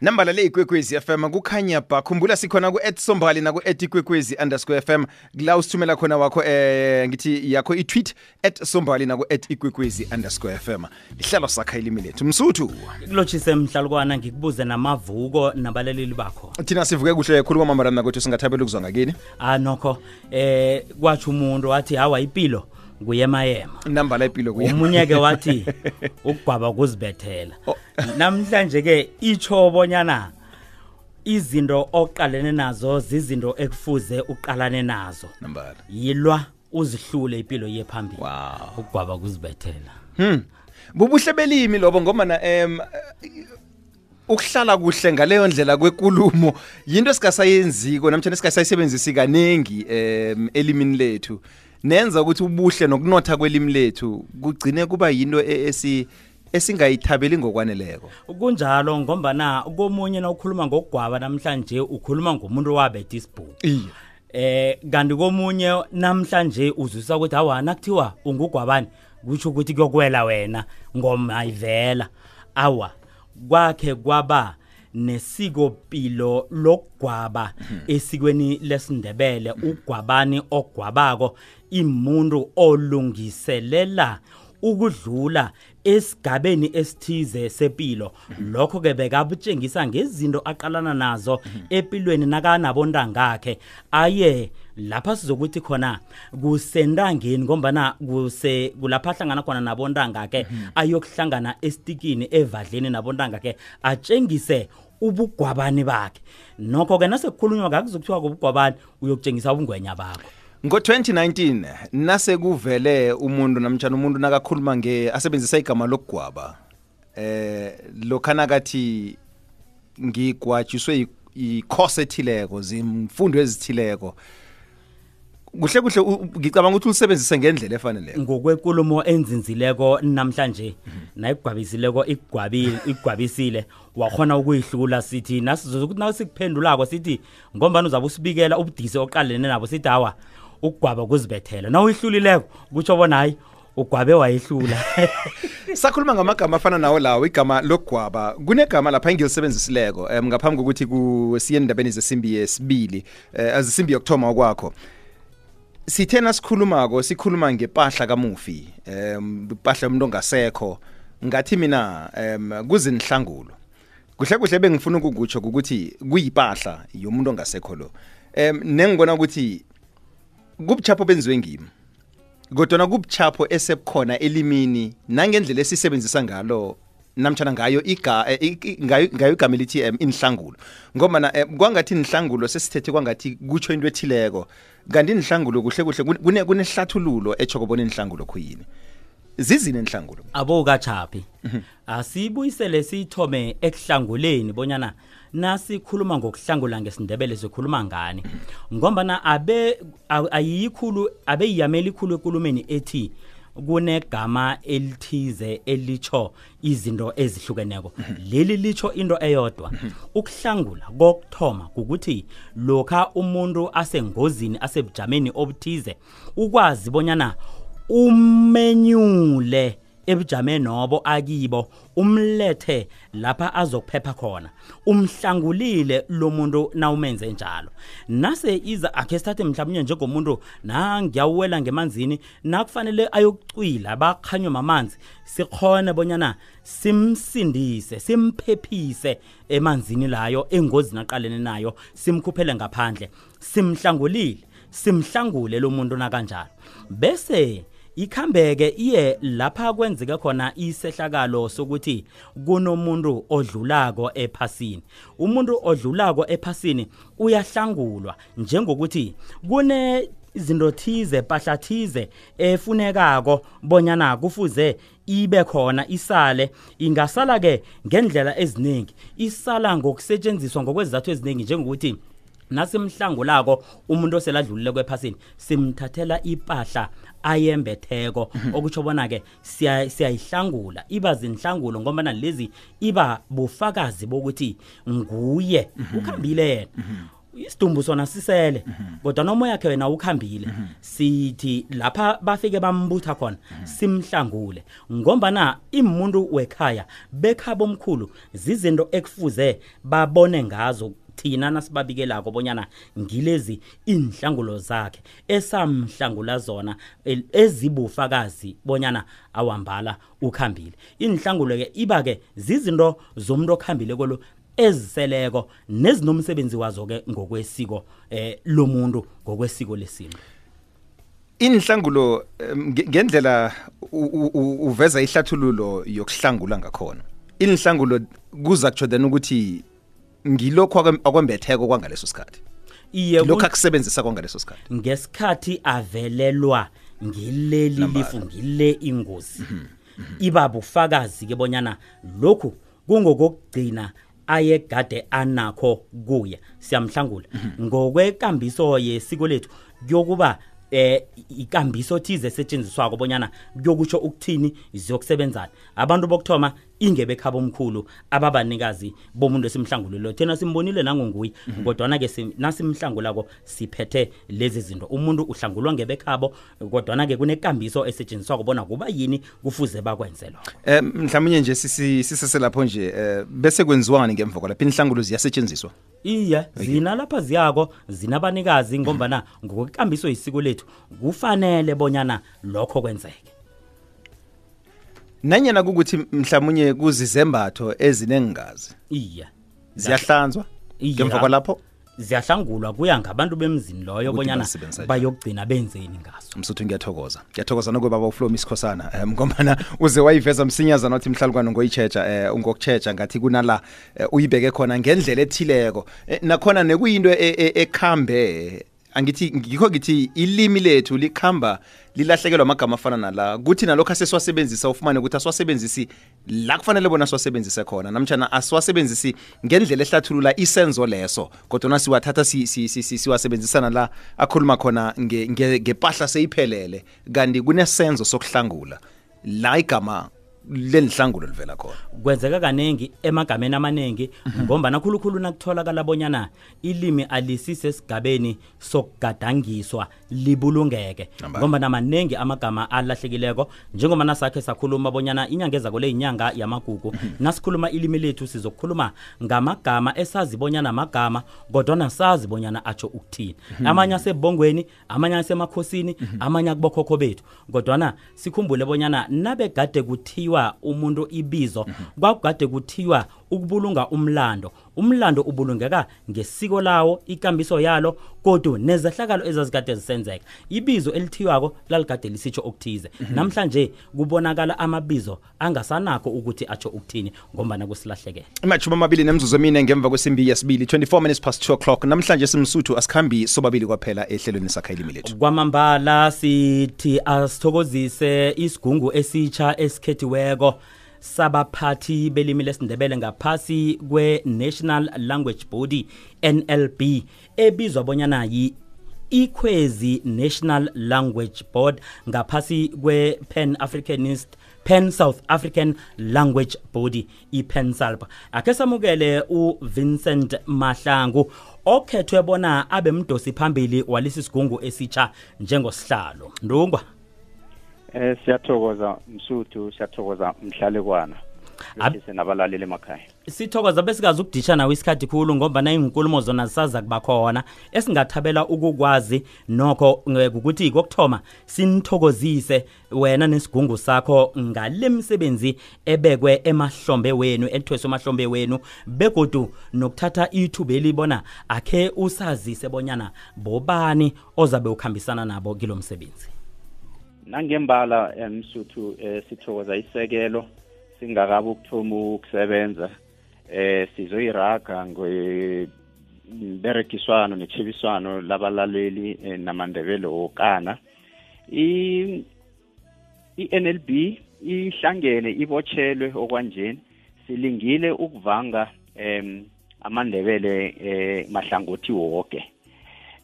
nambala le ikwekwezi fm kukhanya ba khumbula sikhona ku-etsombali naku-etikwekwezi underscore fm kula usithumela khona wakho eh ngithi yakho i-tweet at sombali naku-at ikwekwezi underscore fm lihlalo sakha ilimi lethu. Msuthu. Kulotshise mhlalukwana ngikubuze namavuko nabalaleli bakho. Thina sivuke kuhle khulu kwamamarana kwethu singathabela ukuzwa ngakini? Ah nokho eh kwathi umuntu wathi hawa impilo kuyemayema nambala impilo kuye omunye ke wathi ukugwaba kuzibethela. Namhlanje ke icho bonyana izinto oqalene nazo zizinto ekufuze uqalane nazo. Nambala yilwa uzihlule impilo yephambili wow. Ukugwaba kuzibethela. Hmm. Bubuhle belimi lobo ngoba na em ukuhlala kuhle ngaleyo ndlela kwekulumo yinto esingasayenziko namtjana esingasayisebenzisi kaningi em elimini lethu. Nenza ukuthi ubuhle nokunotha kwelimi lethu kugcine kuba yinto e- esi esingayithabeli ngokwaneleko. Kunjalo ngombana komunye na ukhuluma ngokugwaba namhlanje ukhuluma ngomuntu wabetha isibhuku. Iye eh kanti komunye namhlanje uzwisa ukuthi hawa nakuthiwa ungugwabani kutsho ukuthi kuyokwela wena ngoma ayivela. Awa kwakhe kwaba nesikopilo lokugwaba esikweni lesindebele ugwabani ogwabako? Imuntu olungiselela ukudlula esigabeni esithize sepilo. Lokho ke bekabutshengisa ngezinto aqalana nazo empilweni nakanabondangakhe aye lapha sizokuthi khona kusentangeni ngombana kuse kulapha ahlangana khona nabontangakhe ayokuhlangana esitikini evadleni nabontangakhe atshengise ubugwabani bakhe. Nokho ke nasekukhulunywa ngakuzokuthiwa kubugwabani uyokutshengisa ubungwenya bakho. Ngo-2019 nase kuvele umuntu namtshana umuntu nakakhuluma nge asebenzisa igama lokugwaba eh lokha nakathi ngigwatshiswe yi- yikhosi ethileko zimfundo ezithileko kuhle kuhle u- u- ngicabanga ukuthi ulisebenzise ngendlela efaneleko. Ngokwenkulumo enzinzileko namhlanje nayigwabisileko igwabile igwabisile wakhona ukuyihlula sithi nasizokuthi nasikuphendulako sithi ngombani uzabe usibikela ubudisi oqalene nabo sithi hawa ukugwaba kuzibethela. Na uyihlulileko kutsho bona hayi ugwabe wayihlula sakhuluma ngamagama afana nawo lawo igama lokugwaba. Kunegama lapha engilisebenzisileko um ngaphambi kokuthi siye endabeni zesimbi yesibili um zisimbi yokuthoma kwakho sithena sikhulumako sikhuluma ngempahla kamufi um impahla yomuntu ongasekho. Ngathi mina um kuzinhlangulo. Kuhle kuhle bengifuna ukukutsho ukuthi kuyipahla yomuntu ongasekho lo. Um nengibona ukuthi kubuchapho benziwe ngimi kodwa kubuchapho esebukhona elimini nangendlela esisebenzisa ngalo namtshana ngayo iga eh, i- i- ngayo ngayo igama elithi um, inhlangulo. Ngoba na um, kwangathi inhlangulo sesithethe kwangathi kutsho into ethileko kanti inhlangulo kuhle kuhle kune- kune kunehlathululo etsho kobona inhlangulo khuyini. Zizini inhlangulo? Abokachaphi asibuyisele siyithome ekuhlanguleni bonyana nasikhuluma ngokuhlangula ngesindebele sikhuluma ngani. Ngombana abe a- ayikhulu abe yiyamela ikhulu ekulumeni ethi kunegama elithize elitsho izinto ezihlukeneko. Leli litsho into eyodwa ukuhlangula kokuthoma ukuthi lokha umuntu asengozini asebujameni obuthize ukwazi bonyana umenyule ebujameni nobo akibo umlethe lapha azokuphepha khona umhlangulile lo muntu nawumenze njalo. Nase iza akhe sithathe mhlawumnye njengomuntu na ngiyawuwela ngemanzini nakufanele ayokucwila bakhanywe mamanzi sikhone bonyana simsindise simphephise emanzini layo engozini aqalene nayo simkhuphele ngaphandle simhlangulile simhlangule lo muntu nakanjalo. Bese ikhambeke iye lapha kwenzeke khona isehlakalo sokuthi kunomuntu odlulako ephasini. Umuntu odlulako ephasini uyahlangulwa njengokuthi kune izinto thize pahla thize efunekako bonyana kufuze ibe khona isale. Ingasala ke ngendlela eziningi isala ngokusetshenziswa ngokwezizathu eziningi njengokuthi nasimhlangulako umuntu oseladlulile kwephasini simthathela ipahla ayembetheko. Okutsho bona-ke siya- siyayihlangula iba zinhlangulo ngombana lezi iba bufakazi bokuthi nguye ukhambile yena. Isidumbu sona sisele kodwa noma yakhe wena ukhambile. Sithi lapha bafike bambutha khona simhlangule. Ngombana imuntu wekhaya bekhabo omkhulu zizinto ekufuze babone ngazo thina nasibabikelako bonyana ngilezi inhlangulo zakhe esamhlangula zona ezibufakazi bonyana awambala ukhambile. Inhlangulo ke iba ke zizinto zomuntu okhambile kolo eziseleko nezinomsebenzi wazo ke ngokwesiko eh lomuntu ngokwesiko lesintu inhlangulo ngendlela uveza ihlathululo yokuhlangula ngakhona inhlangulo kuza kutsho then ukuthi ngilokho akwem- akwembetheko kwangaleso sikhathi. Iye lokho akusebenzisa kwangaleso sikhathi. Ngesikhathi avelelwa ngileli lifu ngile ingozi. Iba bufakazi ke bonyana lokhu kungokugcina ayegade anakho kuya siyamhlangula. Ngokwekambiso yesiko lethu kuyokuba eh ikambiso thize esetshenziswako bonyana kuyokutsho ukuthini ziyokusebenzana abantu bokuthoma ingebe ekhaba omkhulu ababanikazi bomuntu esimhlangulelo. Thina simbonile nangonguye kodwana ke si- nasimhlangulako siphethe lezi zinto. Umuntu uhlangulwa ngebekhabo kodwana ke kunekambiso esetshenziswako bona kuba yini kufuze bakwenze lokho. Um mhlawumbe nje sisi- siseselapho nje um bese kwenziwani ngemva kwalapho inhlangulo ziyasetshenziswa iye zina lapha ziyako zinabanikazi ngombana ngokwekambiso yisiko lethu kufanele bonyana lokho kwenzeke. Nanyana kukuthi mhlawumunye kuzizembatho ezinengazi. Iya. Ziyahlanzwa ngemva kwalapho? Ziyahlangulwa kuya ngabantu bemzini loyo bonyana bayokugcina benzeni ngaso. Msuthu ngiyathokoza. Ngiyathokoza nokubaba uflomi isikhosana um ngombana uze wayiveza msinyazana wathi ngoyi-chesha um ungokutshetsha ngathi kunala eh, uyibeke khona ngendlela ethileko. Eh, nakhona nekuyinto e- e- ekhambe angithi ngikho ngithi ilimi lethu likhamba lilahlekelwa amagama afana nala. Kuthi nalokho asesiwasebenzisa ufumane ukuthi asiwasebenzisi la kufanele bona siwasebenzise khona. Namtshana asiwasebenzisi ngendlela ehlathulula isenzo leso kodwa siwathatha si- si- si- si- siwasebenzisana la akhuluma khona nge- nge- ngepahla seyiphelele. Kanti kunesenzo sokuhlangula. La igama lenihlangulo livela khona. Kwenzeka kaningi emagameni amaningi ngombana khulukhulu nakutholakala bonyana ilimi alisisesigabeni sokugadangiswa libulungeke. Namba. ngombana maningi amagama alahlekileko njengoba nasakhe sakhuluma bonyana inyanga ezako le yinyanga yamagugu nasikhuluma ilimi lethu sizokukhuluma ngamagama esazi bonyana magama kodwana sazi bonyana atsho ukuthini. Amanye asebongweni amanye asemakhosini amanye akubokhokho bethu. Kodwana sikhumbule bonyana nabegade kuthiwa umuntu ibizo kwakugade kuthiwa ukubulunga umlando. Umlando ubulungeka ngesiko lawo ikambiso yalo kodwa nezehlakalo ezazikade zisenzeka. Ibizo elithiywako laligade lisitsho okuthize. Namhlanje kubonakala amabizo angasanakho ukuthi atsho ukuthini ngombana kusilahlekele imatshumi amabili nemzuzu emine ngemva kwesimbi yesibili 24 minutes past 2 o'clock. Namhlanje simsuthu asikhambi sobabili kwaphela ehlelweni sakha ilimi lethu kwamambala sithi asithokozise isigungu esitsha esikhethiweko sabaphathi belimi lesindebele ngaphasi kwe-national language body nlb ebizwa bonyana yi ikhwezi national language board ngaphasi kwe-pan africanist pan south african language body ipensalp akhe samukele uvincent mahlangu okhethwe bona abe mdosi phambili walesi sigungu esitsha njengosihlalo. Ndungwa. Eh siyathokoza Msuthu siyathokoza Mhlalekwana. Ab- Bese nabalaleli emakhaya. sithokoza besikazi ukudisha nawe isikhathi khulu ngoba inkulumo zona zisaza kuba khona esingathabela ukukwazi nokho eh, ukuthi kokuthoma sinithokozise wena nesigungu sakho ngale misebenzi ebekwe emahlombe wenu ethweswe emahlombe wenu begodu nokuthatha ithuba elibona akhe usazise bonyana bobani ozabe ukhambisana nabo kilo msebenzi Nangembala eh, Msuthu eh, sithokoza isekelo singakabi ukuthoma ukusebenza eh sizoyiraga ngberekiswano nechibiswano labalaleli eh, namandebele okana i i-NLB ihlangene ibotshelwe okwanjeni silingile ukuvanga em amandebele eh mahlangothi wonke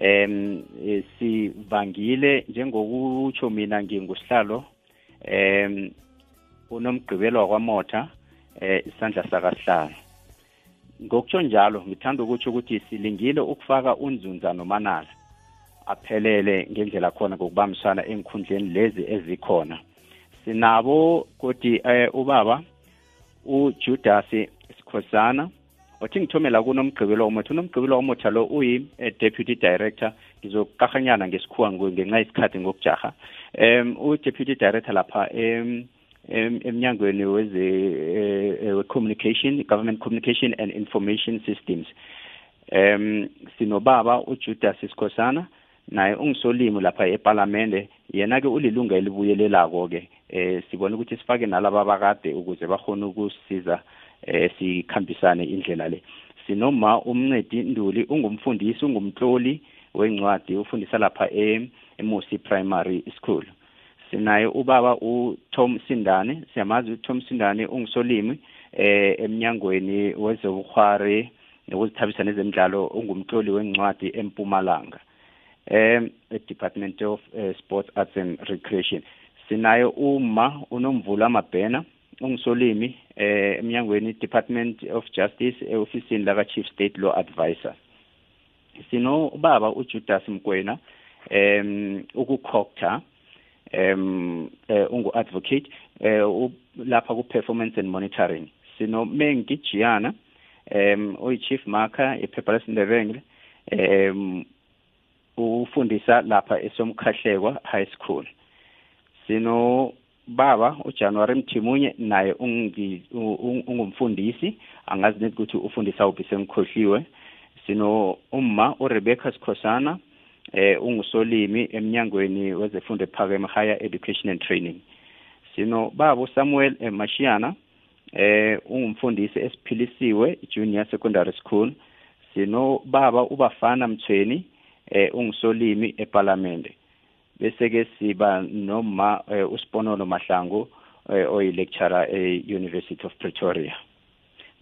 em eh, sivangile njengokutsho mina ngingusihlalo. Em unomgqibelo kwamotha eh isandla sakasihlalo. Ngokutsho njalo ngithanda ukutsho ukuthi silingile ukufaka unzunza nomanala. Aphelele ngendlela khona ngokubambisana enkhundleni lezi ezikhona. Sinabo kodi eh ubaba uJudas Sikhosana. Wathi ngithomela kunomgqibelo omuthi unomgqibelo omutsha lo uyi eh, deputy director. Ngizokahanyana ngesikhuwa ngenxa yesikhathi ngokujaha. Um u-deputy director lapha em- emnyangweni weze eh, eh, communication government communication and information systems. Um sinobaba uJudas Sikhosana naye ungisolimi lapha eParliament yena ke ulilunga elibuyelelako ke eh sibona ukuthi sifake nalabo abakade ukuze bahone ukusisiza eh sikhambisane indlela le. Sinoma umncedi Nduli ungumfundisi ungumtloli wencwadi ufundisa lapha e eMosi Primary School. Sinaye ubaba uTom Sindane siyamazi uTom Sindane ungisolimi eh eminyangweni wezobukhwari nokuzithabisa nezemidlalo ungumtloli wencwadi empumalanga um department of uh, sports arts and recreation. Sinaye uma unomvula mabhena ungisolimi eh eminyangweni department of justice eofisini laka chief state law advisor sino baba uJudas Mkwena em ukukhokta em eh, ungu advocate eh lapha ku performance and monitoring. Sino Mengi Giana em uyi chief marker ephepha lesindebele em ufundisa lapha esomkhahlekwa high school. Sino baba uJanuary Mthimunye naye ungi- ungumfundisi. Angazi net ukuthi ufundisa uphi sengikhohliwe sino umma uRebecca Sikhosana eh ungusolimi eminyangweni wezefundo ephakeme higher education and training. Sino baba uSamuel eh, Mashiana eh ungumfundisi esiphilisiwe junior secondary school. Sino baba ubafana Mthweni eh ungusolimi eParliament bese ke siba noma eh, uSiponono Mahlangu eh, oyi lecturer e University of Pretoria.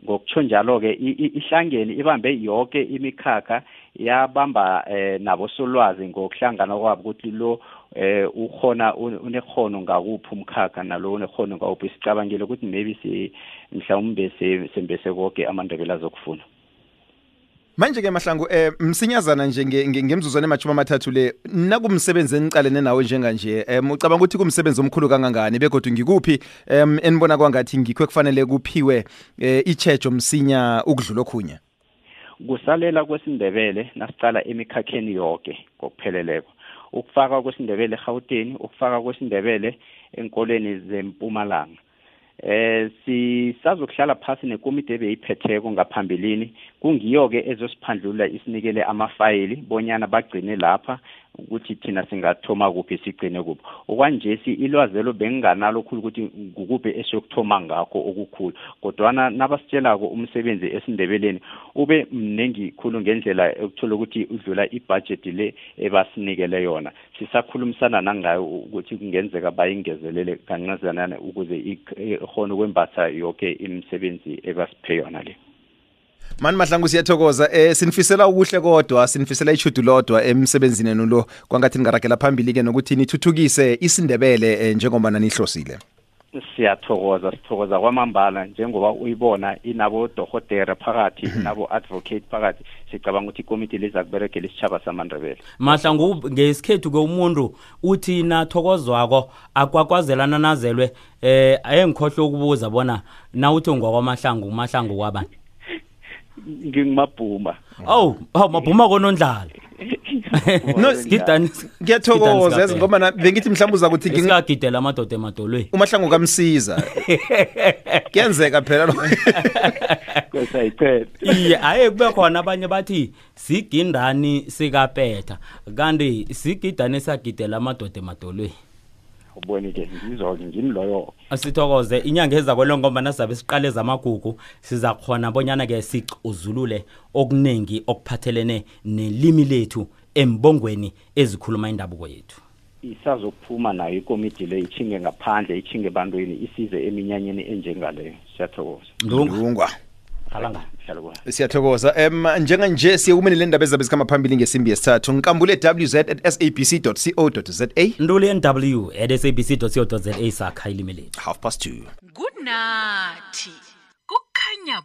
Ngokutsho njalo ke i- i- ihlangene ibambe yonke imikhakha yabamba eh, nabo solwazi ngokuhlangana kwabo ukuthi lo eh ukhona unekhono ngakuphi umkhakha nalo unekhono ngawuphi sicabangile ukuthi maybe si mhlawumbe se- sembese konke amandebela azokufuna. Manje ke mahlangu eh msinyazana nje nge- nge- ngemzuzwana emajuma amathathu le nakumsebenzi enicalene nawe njenganje em ucabanga ukuthi kumsebenzi omkhulu kangangani begodwa ngikuphi em enibona kwangathi ngikho ekufanele kuphiwe eh, ichejo msinya ukudlula okhunye? Kusalela kwesindebele nasicala emikhakheni yonke ngokupheleleko. Ukufaka kwesindebele eGauteng ukufaka kwesindebele enkoleni zempumalanga. Eh sisazokuhlala phasi nekomiti ebeyiphetheko ngaphambilini. Kungiyo ke ezosiphandlula isinikele amafayili bonyana bagcine lapha. Ukuthi thina singathoma kuphi sigcine kuphi. Okwanje si ilwazelo benginganalo khulu ukuthi ngukuphi esiyokuthoma ngakho okukhulu. Kodwana nabasitshelako umsebenzi esindebeleni ube mnengi khulu ngendlela ekuthola ukuthi udlula ibudget le ebasinikele yona. Sisakhulumisana nangayo ukuthi kungenzeka bayingezelele kancazanana ukuze ikhona ukwembatha yonke imisebenzi ebasiphe yona le. Mani mahlangu siyathokoza eh sinifisela ukuhle kodwa sinifisela ichudu lodwa emsebenzini nenu lo. Kwangathi ningaragela phambili ke nokuthi nithuthukise isindebele eh, njengoba nanihlosile. Siyathokoza sithokoza kwamambala njengoba uyibona inabo dohotera phakathi inabo advocate phakathi. Sicabanga ukuthi ikomiti liza kuberegela isitshaba samandebele. Mahlangu ngesikhethu ke umuntu uthi nathokozwako akwakwazelana nazelwe eh ayengikhohle ukubuza bona nawuthi ngwakwamahlangu umahlangu kwabani ngingumabhuma oh oh mabhuma konondlala. No, Sigidani- ngiyathokoza sigidani yazi ngoba na- bengithi mhlawumbe uza kuthi ngi- sikagidela amadoda emadolweni. Umahlangu kamsiza. Kuyenzeka phela lo kwesayiqeda iye aye kube khona abanye bathi sigindani sikapetha kanti sigidani sagidela amadoda emadolweni. Ubone ke ngizoke ngimi loyo? Asithokoze. Inyanga eza kwelo ngomba nazabe siqale zamagugu siza khona bonyana ke sicuzulule okuningi okuphathelene nelimi lethu embongweni ezikhuluma indabuko yethu. Isazokuphuma nayo ikomiti le ichinge ngaphandle ichinge ebantwini isize eminyanyeni enjengaleyo siyathokoza. Ndunga ndungwa. qalanga hlala kwa siyathokoza um njenganje siye kumene le ndaba ezabe zikhamba phambili ngesimbi yesithathu nkambule wz at sabc co za ntuli nw at sabc co za sakha ilimi lethu. Half past two. Kunathi kukhanya